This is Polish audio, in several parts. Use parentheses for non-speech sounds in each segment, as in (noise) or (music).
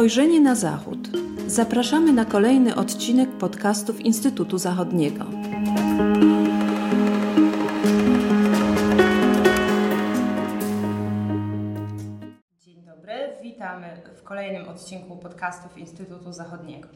Spojrzenie na Zachód. Zapraszamy na kolejny odcinek podcastów Instytutu Zachodniego. Dzień dobry, witamy w kolejnym odcinku podcastów Instytutu Zachodniego.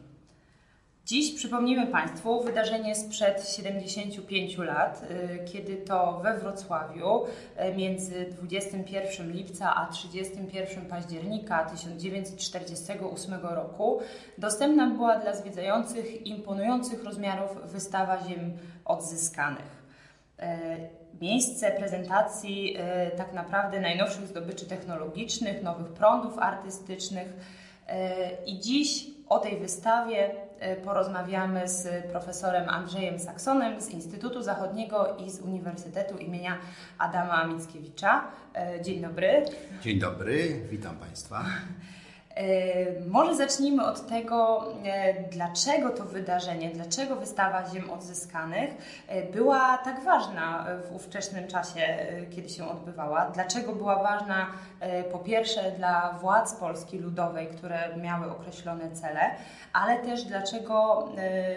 Dziś przypomnimy Państwu wydarzenie sprzed 75 lat, y, kiedy to we Wrocławiu y, między 21 lipca a 31 października 1948 roku dostępna była dla zwiedzających imponujących rozmiarów wystawa ziem odzyskanych. Y, miejsce prezentacji tak naprawdę najnowszych zdobyczy technologicznych, nowych prądów artystycznych i dziś o tej wystawie e, porozmawiamy z profesorem Andrzejem Saksonem z Instytutu Zachodniego i z Uniwersytetu imienia Adama Mickiewicza. E, dzień dobry. Dzień dobry, witam Państwa. (laughs) E, może zacznijmy od tego, e, dlaczego to wydarzenie, dlaczego wystawa Ziem Odzyskanych e, była tak ważna w ówczesnym czasie, kiedy się odbywała. Dlaczego była ważna po pierwsze dla władz Polski Ludowej, które miały określone cele, ale też dlaczego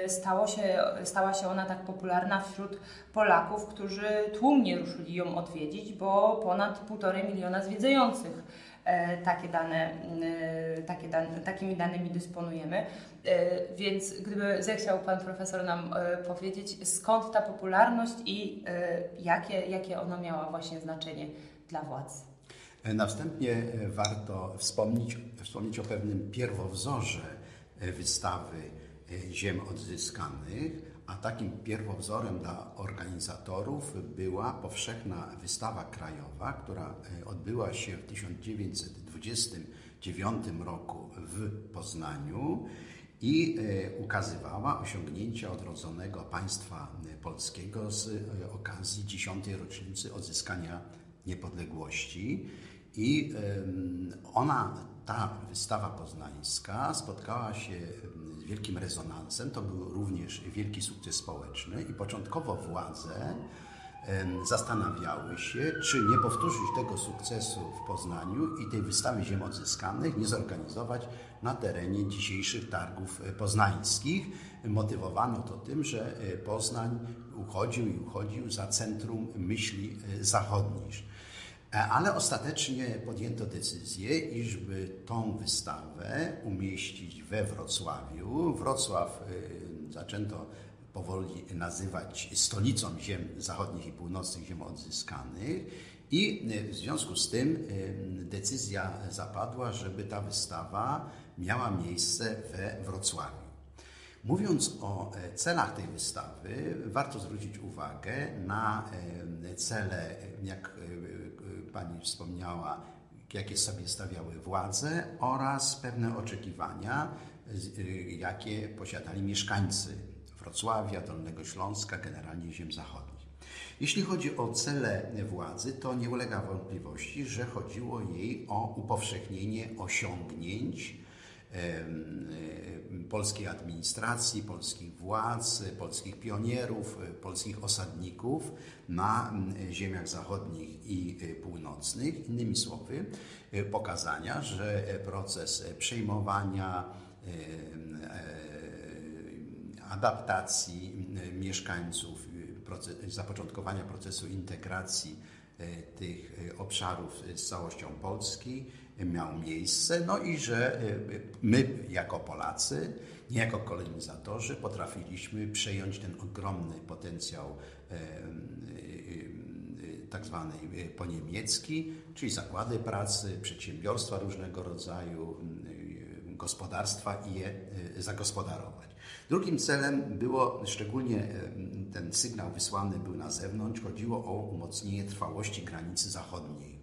stało się, stała się ona tak popularna wśród Polaków, którzy tłumnie ruszyli ją odwiedzić, bo ponad półtorej miliona zwiedzających takie dane, e, takie dane, takimi danymi dysponujemy. E, więc gdyby zechciał Pan Profesor nam powiedzieć, skąd ta popularność i jakie, jakie ona miała właśnie znaczenie dla władz? Na wstępie warto wspomnieć, wspomnieć o pewnym pierwowzorze wystawy ziem odzyskanych, a takim pierwowzorem dla organizatorów była powszechna wystawa krajowa, która e, odbyła się w 1929 roku w Poznaniu i e, ukazywała osiągnięcia odrodzonego państwa polskiego z e, okazji dziesiątej rocznicy odzyskania niepodległości. I ona, ta wystawa poznańska, spotkała się wielkim rezonansem. To był również wielki sukces społeczny i początkowo władze zastanawiały się, czy nie powtórzyć tego sukcesu w Poznaniu i tej wystawy ziem odzyskanych nie zorganizować na terenie dzisiejszych targów poznańskich. Motywowano to tym, że e, Poznań uchodził i uchodził za centrum myśli e, zachodniej. E, ale ostatecznie podjęto decyzję, iżby tą wystawę umieścić we Wrocławiu. Wrocław e, zaczęto powoli nazywać stolicą ziem zachodnich i północnych, ziem odzyskanych. I e, w związku z tym decyzja zapadła, żeby ta wystawa miała miejsce we Wrocławiu. Mówiąc o celach tej wystawy, warto zwrócić uwagę na cele, jak Pani wspomniała, jakie sobie stawiały władze oraz pewne oczekiwania, y, jakie posiadali mieszkańcy Wrocławia, Dolnego Śląska, generalnie ziem zachodnich. Jeśli chodzi o cele władzy, to nie ulega wątpliwości, że chodziło jej o upowszechnienie osiągnięć polskiej administracji, polskich władz, polskich pionierów, polskich osadników na ziemiach zachodnich i północnych. Innymi słowy, pokazania, że proces przejmowania, adaptacji mieszkańców, zapoczątkowania procesu integracji tych obszarów z całością Polski miał miejsce, no i że y, my jako Polacy, nie jako kolonizatorzy, potrafiliśmy przejąć ten ogromny potencjał y, tak zwany poniemiecki, czyli zakłady pracy, przedsiębiorstwa różnego rodzaju, gospodarstwa i je zagospodarować. Drugim celem było, szczególnie ten sygnał wysłany był na zewnątrz, chodziło o umocnienie trwałości granicy zachodniej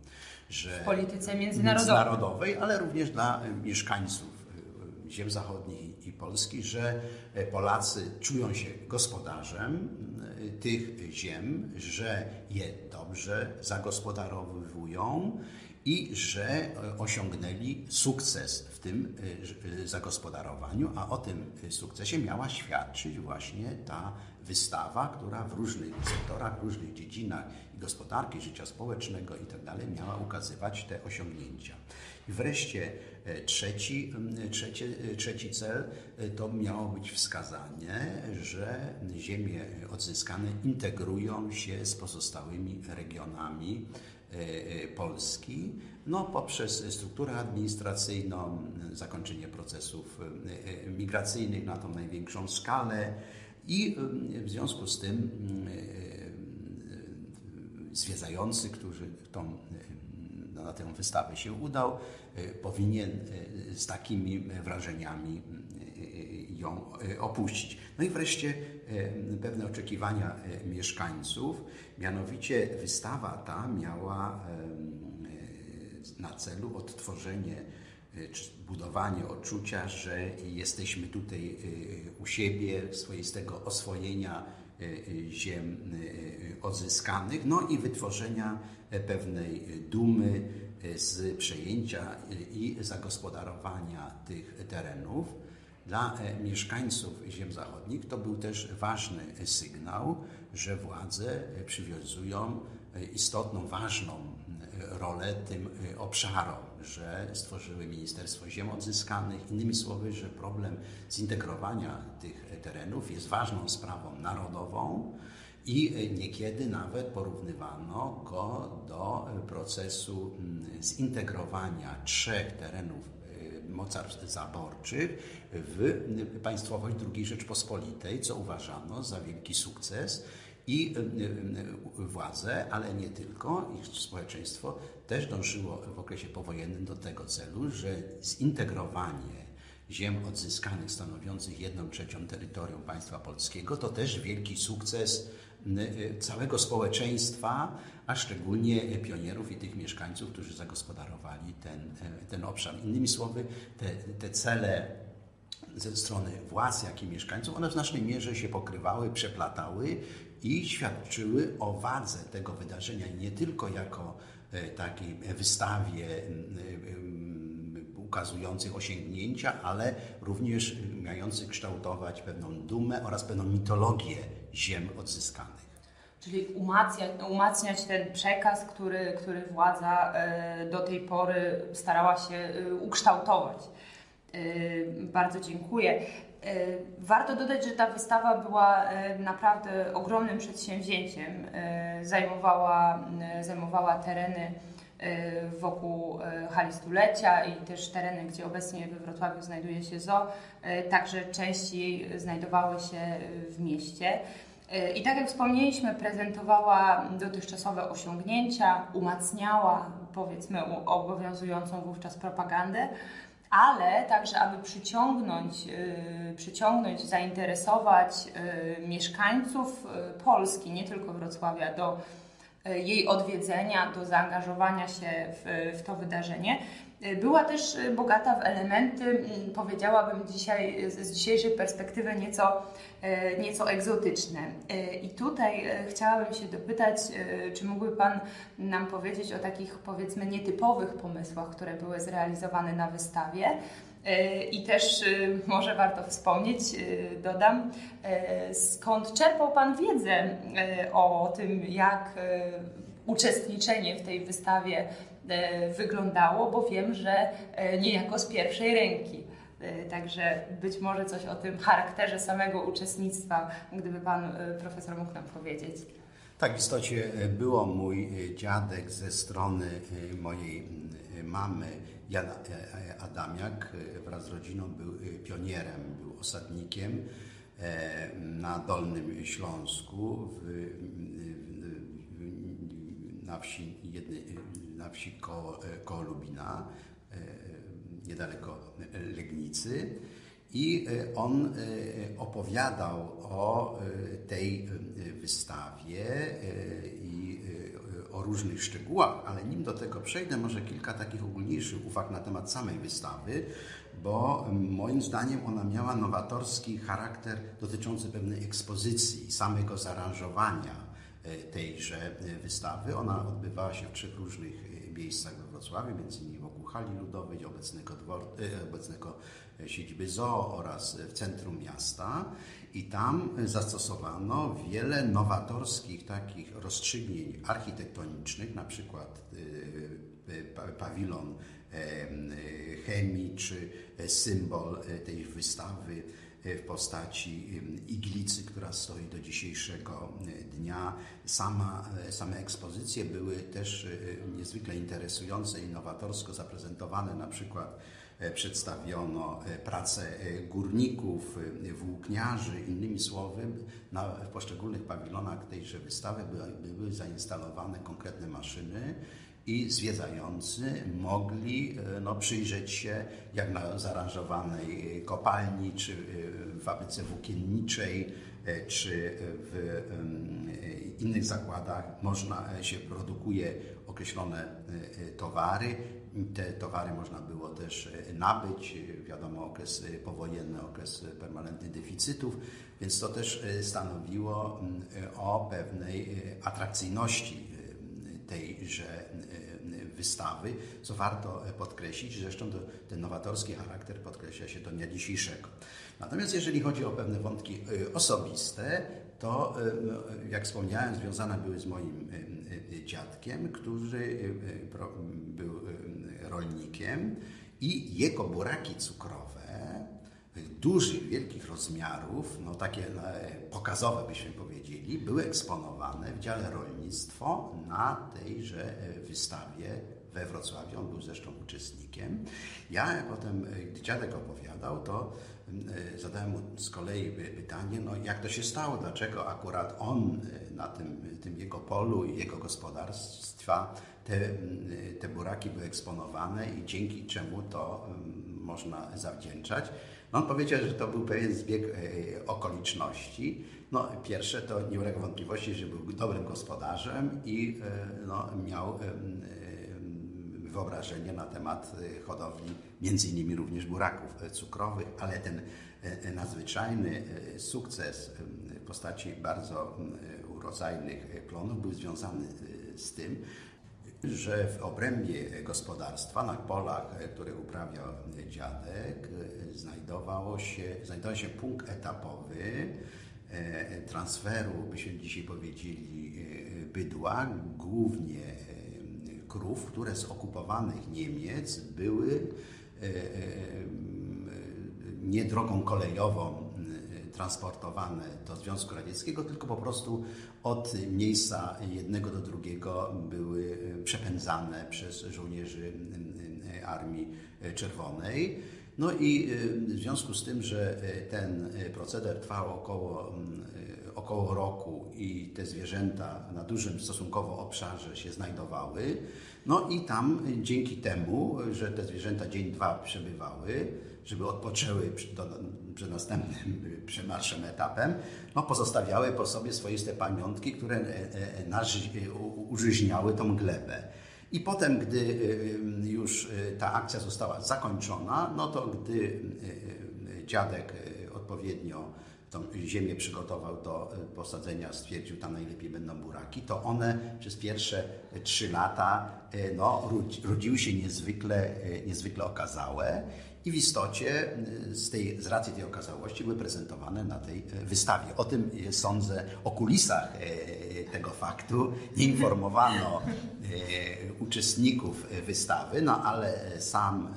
że w polityce międzynarodowej. międzynarodowej, ale również dla e, mieszkańców e, ziem zachodnich i Polski, że e, Polacy czują się gospodarzem tych ziem, że je dobrze zagospodarowują i że osiągnęli sukces w tym zagospodarowaniu, a o tym sukcesie miała świadczyć właśnie ta wystawa, która w różnych sektorach, w różnych dziedzinach i gospodarki, życia społecznego itd. miała ukazywać te osiągnięcia. I wreszcie trzeci, trzeci, trzeci cel to miało być wskazanie, że ziemie odzyskane integrują się z pozostałymi regionami Polski no, poprzez strukturę administracyjną, zakończenie procesów migracyjnych na tą największą skalę i w związku z tym zwiedzający, którzy tą, na tę wystawę się udał, powinien z takimi wrażeniami ją opuścić. No i wreszcie pewne oczekiwania mieszkańców, mianowicie wystawa ta miała na celu odtworzenie y, budowanie odczucia, że jesteśmy tutaj y, u siebie, swoistego oswojenia y, ziem odzyskanych, no i wytworzenia e, pewnej dumy z przejęcia i zagospodarowania tych terenów. Dla e, mieszkańców ziem zachodnich to był też ważny sygnał, że władze przywiązują istotną, ważną rolę tym y, obszarom, że stworzyły Ministerstwo Ziem Odzyskanych. Innymi słowy, że problem zintegrowania tych terenów jest ważną sprawą narodową i niekiedy nawet porównywano go do procesu mm, zintegrowania trzech terenów y, mocarstw zaborczych w państwowość II Rzeczpospolitej, co uważano za wielki sukces i y, y, władze, ale nie tylko, ich społeczeństwo też dążyło w okresie powojennym do tego celu, że zintegrowanie ziem odzyskanych stanowiących jedną trzecią terytorium państwa polskiego to też wielki sukces y, całego społeczeństwa, a szczególnie pionierów i tych mieszkańców, którzy zagospodarowali ten, ten obszar. Innymi słowy, te, te cele ze strony władz, jak i mieszkańców, one w znacznej mierze się pokrywały, przeplatały i świadczyły o wadze tego wydarzenia nie tylko jako e, takiej wystawie ukazujących osiągnięcia, ale również mających kształtować pewną dumę oraz pewną mitologię ziem odzyskanych. Czyli umacniać, umacniać ten przekaz, który, który władza e, do tej pory starała się e, ukształtować. Bardzo dziękuję. E, warto dodać, że ta wystawa była e, naprawdę ogromnym przedsięwzięciem. E, zajmowała, zajmowała tereny wokół hali stulecia i też tereny, gdzie obecnie we Wrocławiu znajduje się zoo, także częściej znajdowały się w mieście. I tak jak wspomnieliśmy, prezentowała dotychczasowe osiągnięcia, umacniała powiedzmy obowiązującą wówczas propagandę, ale także, aby przyciągnąć, yy, przyciągnąć zainteresować yy, mieszkańców yy, Polski, nie tylko Wrocławia, do jej odwiedzenia, do zaangażowania się w, w to wydarzenie. Była też bogata w elementy, powiedziałabym dzisiaj, z dzisiejszej perspektywy nieco, nieco egzotyczne. I tutaj chciałabym się dopytać, czy mógłby Pan nam powiedzieć o takich powiedzmy nietypowych pomysłach, które były zrealizowane na wystawie? I też może warto wspomnieć, dodam, skąd czerpał Pan wiedzę o tym, jak uczestniczenie w tej wystawie wyglądało, bo wiem, że niejako z pierwszej ręki. Także być może coś o tym charakterze samego uczestnictwa, gdyby Pan profesor mógł nam powiedzieć. Tak, w istocie było mój dziadek ze strony mojej mamy Jan e, e, Adamiak e, wraz z rodziną był pionierem, był osadnikiem na Dolnym Śląsku w, na wsi, jednej, na wsi koło, koło Lubina, niedaleko Legnicy. I on opowiadał o tej wystawie i o różnych szczegółach, ale nim do tego przejdę, może kilka takich ogólniejszych uwag na temat samej wystawy, bo moim zdaniem ona miała nowatorski charakter dotyczący pewnej ekspozycji, samego zaaranżowania e, tejże e, wystawy. Ona odbywała się w trzech różnych e, miejscach we Wrocławiu, innymi wokół hali ludowej, obecnego, dwor, obecnego siedziby zoo oraz w centrum miasta. I tam zastosowano wiele nowatorskich takich rozstrzygnięć architektonicznych, na przykład pawilon chemii czy symbol tej wystawy w postaci iglicy, która stoi do dzisiejszego dnia. Sama, same ekspozycje były też niezwykle interesujące nowatorsko zaprezentowane. Na przykład przedstawiono prace górników, włókniarzy, innymi słowy, na, w poszczególnych pawilonach tejże wystawy były, były zainstalowane konkretne maszyny, i zwiedzający mogli e, no, przyjrzeć się jak na zaaranżowanej kopalni, czy e, w fabryce włókienniczej, e, czy w innych zakładach można się produkuje określone towary. Te towary można było też nabyć, wiadomo, okres powojenny, okres permanentnych deficytów, więc to też stanowiło o pewnej atrakcyjności tejże wystawy, co warto podkreślić, zresztą ten nowatorski charakter podkreśla się do dnia dzisiejszego. Natomiast jeżeli chodzi o pewne wątki osobiste, to jak wspomniałem, związane były z moim dziadkiem, który był rolnikiem i jego buraki cukrowe dużych, wielkich rozmiarów, no takie pokazowe byśmy powiedzieli, były eksponowane w dziale rolnictwo na tejże e, wystawie we Wrocławiu. On był zresztą uczestnikiem. Ja potem, e, gdy dziadek opowiadał, to e, zadałem mu z kolei pytanie, no jak to się stało, dlaczego akurat on na tym, tym jego polu i jego gospodarstwa te, te buraki były eksponowane i dzięki czemu to można zawdzięczać. No on powiedział, że to był pewien zbieg e, okoliczności. No, pierwsze to nie ulega wątpliwości, że był dobrym gospodarzem i e, no, miał e, wyobrażenie na temat hodowli między innymi również buraków cukrowych, ale ten nadzwyczajny sukces w postaci bardzo urodzajnych plonów był związany z tym, że w obrębie gospodarstwa, na polach, które uprawiał dziadek, znajdowało się, znajdował się punkt etapowy e, transferu, byśmy dzisiaj powiedzieli, e, bydła, głównie e, krów, które z okupowanych Niemiec były nie drogą kolejową transportowane do Związku Radzieckiego, tylko po prostu od miejsca jednego do drugiego były e, przepędzane przez żołnierzy e, Armii Czerwonej. No i e, w związku z tym, że ten proceder trwał około, około roku i te zwierzęta na dużym stosunkowo obszarze się znajdowały, no i tam dzięki temu, że te zwierzęta dzień, dwa przebywały, żeby odpoczęły przed następnym (laughs) przemarszem etapem, no pozostawiały po sobie swoiste pamiątki, które e, e, e, użyźniały tą glebę. I potem, gdy już ta akcja została zakończona, no to gdy dziadek odpowiednio tą ziemię przygotował do posadzenia, stwierdził, tam najlepiej będą buraki, to one przez pierwsze trzy lata no, rodziły się niezwykle, niezwykle okazałe i w istocie z, tej, z racji tej okazałości były prezentowane na tej wystawie. O tym sądzę, o kulisach tego faktu nie informowano uczestników wystawy, no ale sam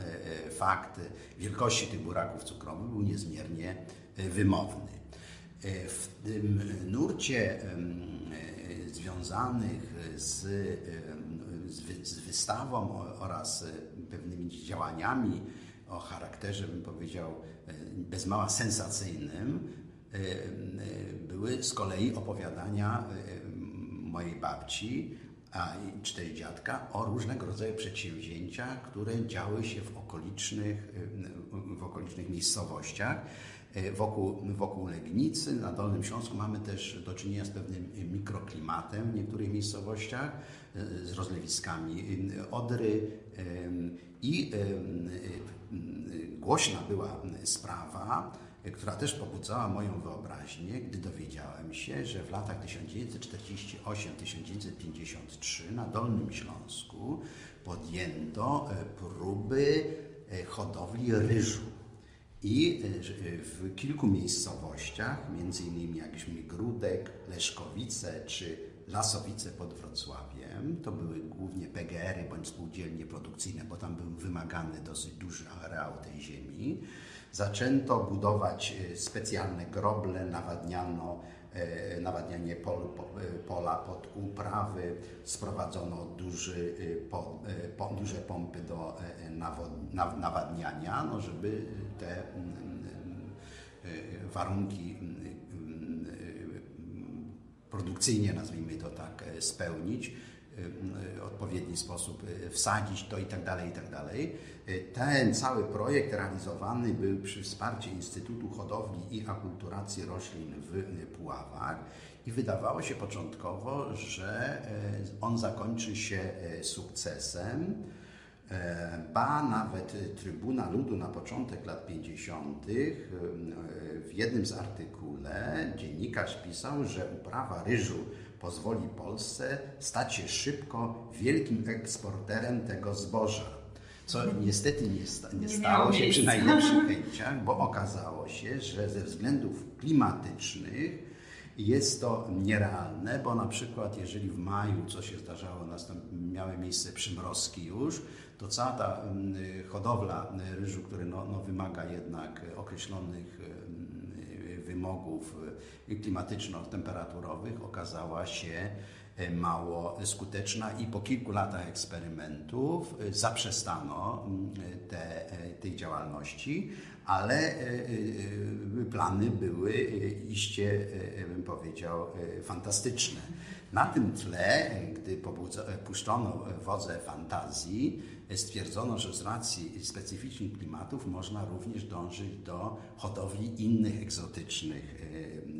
fakt wielkości tych buraków cukrowych był niezmiernie wymowny. W tym nurcie związanych z, z wystawą oraz pewnymi działaniami o charakterze, bym powiedział, e, bez mała sensacyjnym, e, e, były z kolei opowiadania mojej babci a, czy tej dziadka o różnego rodzaju przedsięwzięciach, które działy się w okolicznych, w okolicznych miejscowościach. Wokół, wokół Legnicy, na Dolnym Śląsku mamy też do czynienia z pewnym mikroklimatem w niektórych miejscowościach, z rozlewiskami Odry i głośna była sprawa która też pobudzała moją wyobraźnię, gdy dowiedziałem się, że w latach 1948-1953 na Dolnym Śląsku podjęto próby hodowli ryżu. I w kilku miejscowościach, między innymi jak Gródek, Leszkowice czy Lasowice pod Wrocławiem, to były głównie PGR-y bądź spółdzielnie produkcyjne, bo tam był wymagany dosyć duży areał tej ziemi. Zaczęto budować e, specjalne groble, nawadniano nawadnianie pol, e, pola pod uprawy, sprowadzono duży, po, po, duże pompy do nawadniania, no żeby te warunki produkcyjnie, nazwijmy to tak, e, spełnić, e, odpowiedni sposób e, wsadzić to i tak dalej, i tak. Ten cały projekt realizowany był przy wsparciu Instytutu Hodowli i Akulturacji Roślin w Puławach i wydawało się początkowo, że on zakończy się sukcesem. Ba nawet Trybuna Ludu na początek lat 50. w jednym z artykule dziennikarz pisał, że uprawa ryżu pozwoli Polsce stać się szybko wielkim eksporterem tego zboża. Co niestety nie, nie, stało się przy najlepszych (laughs) chęciach, bo okazało się, że ze względów klimatycznych jest to nierealne, bo na przykład jeżeli w maju, co się zdarzało, miały miejsce przymrozki już, to cała ta mm, hodowla ryżu, który no, no wymaga jednak określonych mm, wymogów klimatyczno-temperaturowych, okazała się e, mało skuteczna i po kilku latach eksperymentów e, zaprzestano mm, te, e, tej działalności, ale plany były iście, bym powiedział, fantastyczne. Na tym tle, gdy puszczono wodze fantazji, stwierdzono, że z racji specyficznych klimatów można również dążyć do hodowli innych egzotycznych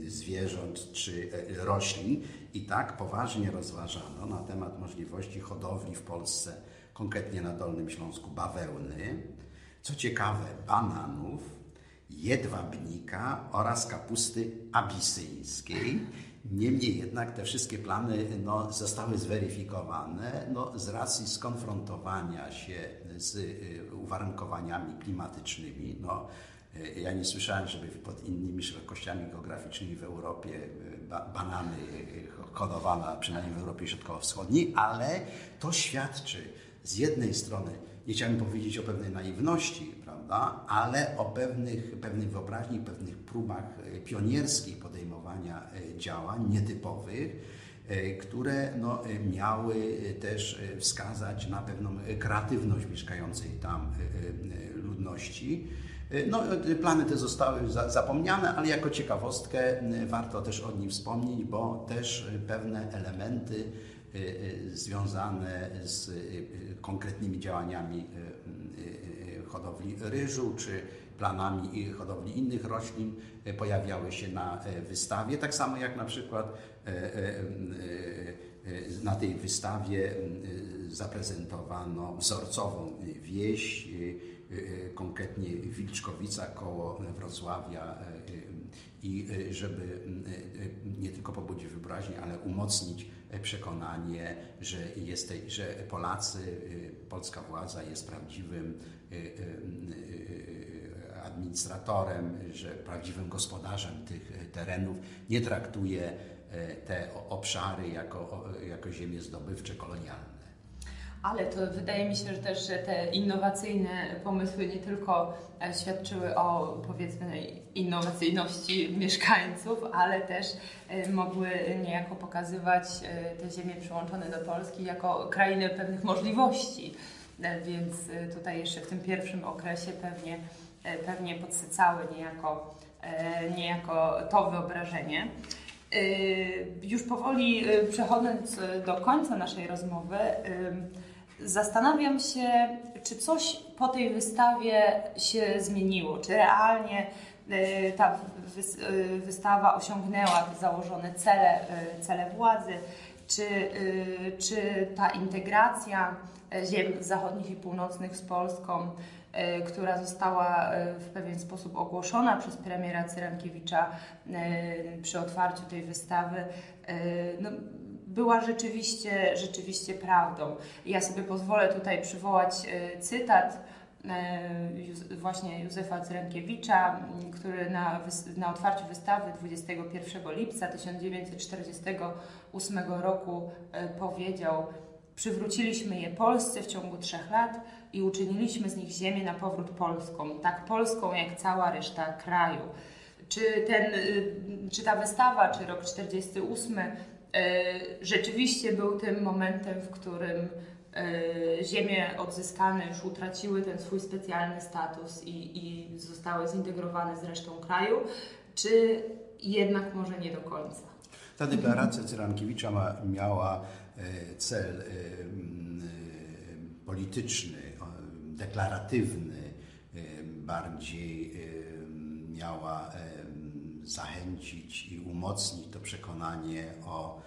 e, zwierząt czy e, roślin. I tak poważnie rozważano na temat możliwości hodowli w Polsce, konkretnie na Dolnym Śląsku, bawełny, co ciekawe, bananów, jedwabnika oraz kapusty abisyńskiej. Niemniej jednak te wszystkie plany no, zostały zweryfikowane no, z racji skonfrontowania się z y, uwarunkowaniami klimatycznymi. No, y, ja nie słyszałem, żeby pod innymi szerokościami geograficznymi w Europie y, banany hodowano, przynajmniej w Europie Środkowo-Wschodniej, ale to świadczy z jednej strony, nie chciałem powiedzieć o pewnej naiwności, prawda, ale o pewnych, pewnej wyobraźni, pewnych próbach pionierskich podejmowania e, działań nietypowych, e, które no, miały też wskazać na pewną kreatywność mieszkającej tam e, ludności. No, plany te zostały zapomniane, ale jako ciekawostkę warto też o nim wspomnieć, bo też pewne elementy związane z konkretnymi działaniami hodowli ryżu czy planami hodowli innych roślin e, pojawiały się na e, wystawie. Tak samo jak na przykład e, na tej wystawie zaprezentowano wzorcową wieś, konkretnie Wilczkowica koło Wrocławia i żeby nie tylko pobudzić wyobraźnię, ale umocnić przekonanie, że, jest, że Polacy, polska władza jest prawdziwym administratorem, że prawdziwym gospodarzem tych terenów, nie traktuje te obszary jako, jako ziemie zdobywcze, kolonialne. Ale to wydaje mi się, że też że te innowacyjne pomysły nie tylko e, świadczyły o powiedzmy innowacyjności mieszkańców, ale też mogły niejako pokazywać te ziemie przyłączone do Polski jako krainę pewnych możliwości. Więc tutaj jeszcze w tym pierwszym okresie pewnie E, pewnie podsycały niejako, e, niejako to wyobrażenie. E, już powoli przechodząc do końca naszej rozmowy, zastanawiam się, czy coś po tej wystawie się zmieniło, czy realnie ta wystawa osiągnęła założone cele, cele władzy czy, czy ta integracja ziem zachodnich i północnych z Polską, która została w pewien sposób ogłoszona przez premiera Cyrankiewicza przy otwarciu tej wystawy, no, była rzeczywiście, rzeczywiście prawdą. Ja sobie pozwolę tutaj przywołać cytat E, właśnie Józefa Cyrankiewicza, który na, na otwarciu wystawy 21 lipca 1948 roku e, powiedział Przywróciliśmy je Polsce w ciągu trzech lat i uczyniliśmy z nich ziemię na powrót polską, tak polską jak cała reszta kraju. Czy, ten, e, czy ta wystawa, czy rok 48 rzeczywiście był tym momentem, w którym E, ziemie odzyskane już utraciły ten swój specjalny status i, i zostały zintegrowane z resztą kraju, czy jednak może nie do końca? Ta deklaracja Cyrankiewicza ma, miała e, cel e, polityczny, deklaratywny, bardziej miała zachęcić i umocnić to przekonanie o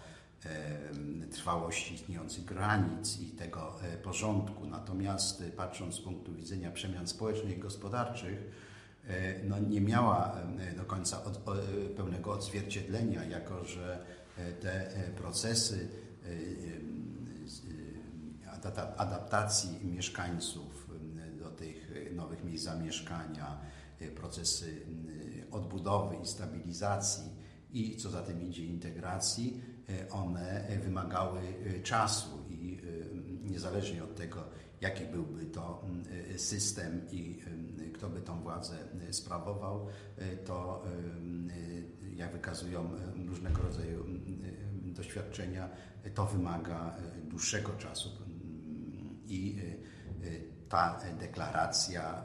trwałości istniejących granic i tego e, porządku. Natomiast e, patrząc z punktu widzenia przemian społecznych i gospodarczych, e, no nie miała do końca od, pełnego odzwierciedlenia, jako że te procesy adaptacji mieszkańców do tych nowych miejsc zamieszkania, procesy odbudowy i stabilizacji i co za tym idzie integracji, E, one e, wymagały e, czasu i niezależnie od tego, jaki byłby to system i kto by tą władzę sprawował, to jak wykazują różnego rodzaju doświadczenia, to wymaga dłuższego czasu. I ta deklaracja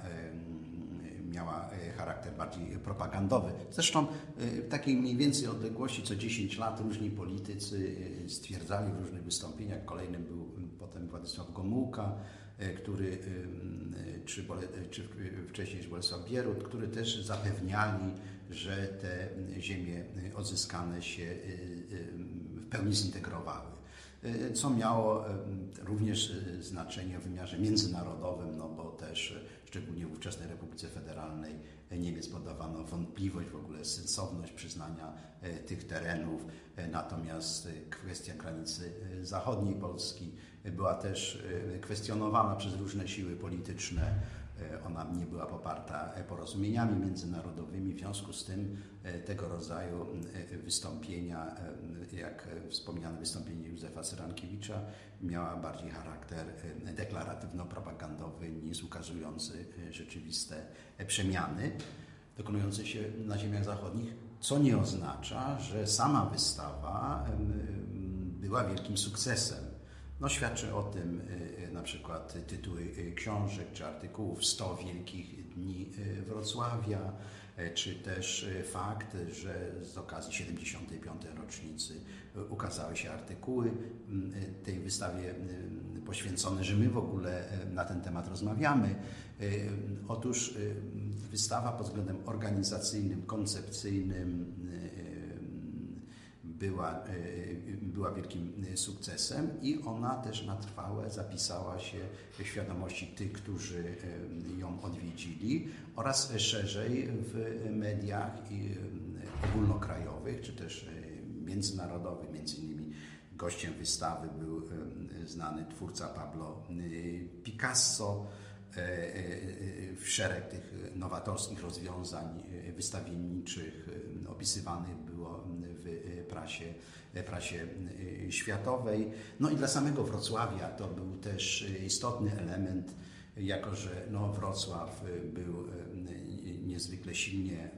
miała e, charakter bardziej propagandowy. Zresztą e, w takiej mniej więcej odległości co 10 lat różni politycy e, stwierdzali w różnych wystąpieniach, kolejnym był potem Władysław Gomułka, który, czy, czy wcześniej Bolesław Bierut, który też zapewniali, że te ziemie odzyskane się w pełni zintegrowały co miało również znaczenie w wymiarze międzynarodowym, no bo też szczególnie w ówczesnej Republice Federalnej Niemiec podawano wątpliwość w ogóle sensowność przyznania tych terenów. Natomiast kwestia granicy zachodniej Polski była też kwestionowana przez różne siły polityczne. Ona nie była poparta porozumieniami międzynarodowymi, w związku z tym tego rodzaju wystąpienia, jak wspomniane wystąpienie Józefa Syrankiewicza, miała bardziej charakter e, deklaratywno-propagandowy niż ukazujący e, rzeczywiste przemiany dokonujące się na ziemiach zachodnich, co nie oznacza, że sama wystawa była wielkim sukcesem. No, świadczy o tym e, na przykład tytuły książek czy artykułów 100 wielkich dni Wrocławia, czy też fakt, że z okazji 75. rocznicy ukazały się artykuły tej wystawie poświęcone, że my w ogóle na ten temat rozmawiamy. Otóż wystawa pod względem organizacyjnym, koncepcyjnym była, była wielkim sukcesem i ona też na trwałe zapisała się w świadomości tych, którzy ją odwiedzili oraz szerzej w mediach ogólnokrajowych czy też międzynarodowych. Między innymi gościem wystawy był znany twórca Pablo Picasso. E, e, w szereg tych nowatorskich rozwiązań wystawienniczych opisywanych prasie, prasie światowej. No i dla samego Wrocławia to był też istotny element, jako że no, Wrocław był niezwykle silnie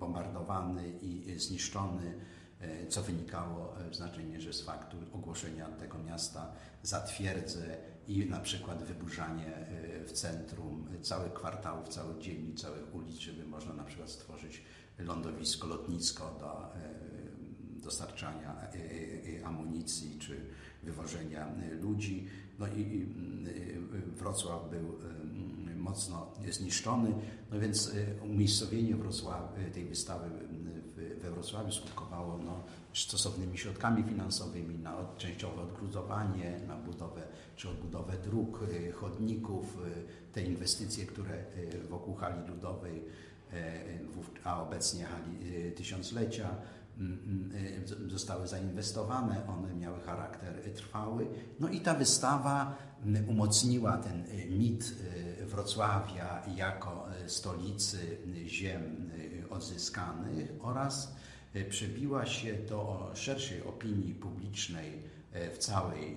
bombardowany i zniszczony, e, co wynikało w znacznej mierze z faktu ogłoszenia tego miasta za twierdzę i na przykład wyburzanie e, w centrum całych kwartałów, całych dzielnic, całych ulic, żeby można na przykład stworzyć lądowisko, lotnisko do e, dostarczania amunicji czy wywożenia ludzi. No i Wrocław był mocno zniszczony, no więc umiejscowienie tej wystawy we Wrocławiu skutkowało no, stosownymi środkami finansowymi na częściowe odgruzowanie, na budowę czy odbudowę dróg, chodników, te inwestycje, które wokół hali ludowej, a obecnie hali tysiąclecia, Mm, mm, y, zostały zainwestowane, one miały charakter trwały. No i ta wystawa mm, umocniła ten y, mit y, Wrocławia jako stolicy ziem odzyskanych oraz przebiła się do szerszej opinii publicznej w całej,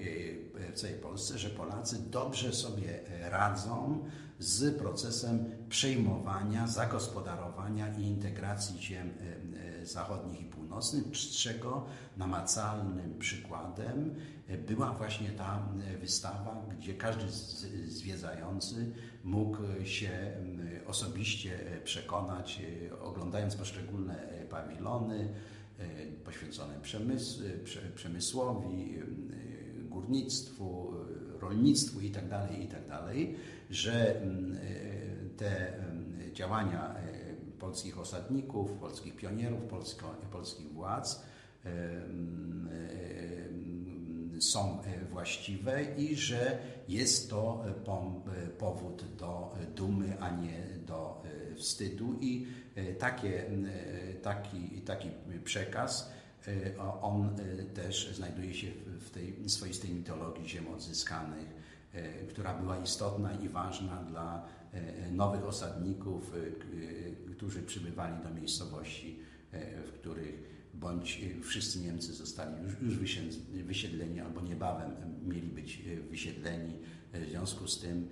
w całej Polsce, że Polacy dobrze sobie radzą z procesem przejmowania, zagospodarowania i integracji ziem zachodnich i północnych, czego namacalnym przykładem była właśnie ta wystawa, gdzie każdy zwiedzający mógł się osobiście przekonać, oglądając poszczególne pawilony poświęcone przemysłowi, górnictwu, rolnictwu itd., tak itd., tak że te działania polskich osadników, polskich pionierów, polsko, polskich władz są e, właściwe i że jest to e, powód do dumy, a nie do e, wstydu. I takie, taki, taki przekaz on też znajduje się w tej swoistej mitologii ziem odzyskanych, która była istotna i ważna dla nowych osadników, którzy przybywali do miejscowości, e, w których bądź wszyscy Niemcy zostali już, już wysiedleni albo niebawem mieli być e, wysiedleni. E, w związku z tym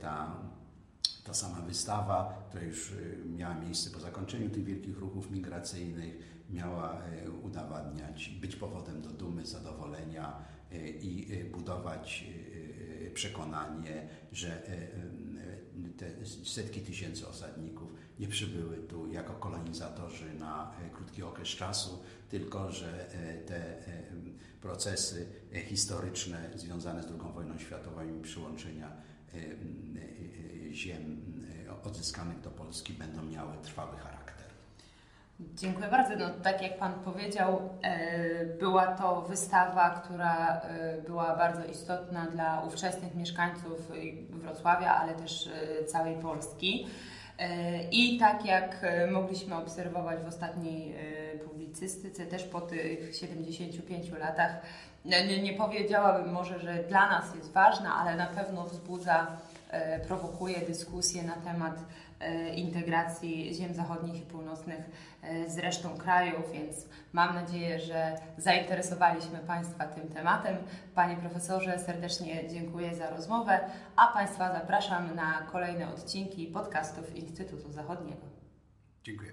ta, ta sama wystawa, która już miała miejsce po zakończeniu tych wielkich ruchów migracyjnych, miała udowadniać, być powodem do dumy, zadowolenia i budować przekonanie, że te setki tysięcy osadników nie przybyły tu jako kolonizatorzy na e, krótki okres czasu, tylko że e, te e, procesy historyczne związane z II wojną światową i przyłączenia ziem odzyskanych do Polski będą miały trwały charakter. Dziękuję bardzo. No, tak jak Pan powiedział, była to wystawa, która była bardzo istotna dla ówczesnych mieszkańców Wrocławia, ale też całej Polski. I tak jak e, mogliśmy obserwować w ostatniej e, publicystyce, też po tych 75 latach, nie, nie powiedziałabym może, że dla nas jest ważna, ale na pewno wzbudza, e, prowokuje dyskusję na temat integracji ziem zachodnich i północnych z resztą kraju, więc mam nadzieję, że zainteresowaliśmy Państwa tym tematem. Panie profesorze, serdecznie dziękuję za rozmowę, a Państwa zapraszam na kolejne odcinki podcastów Instytutu Zachodniego. Dziękuję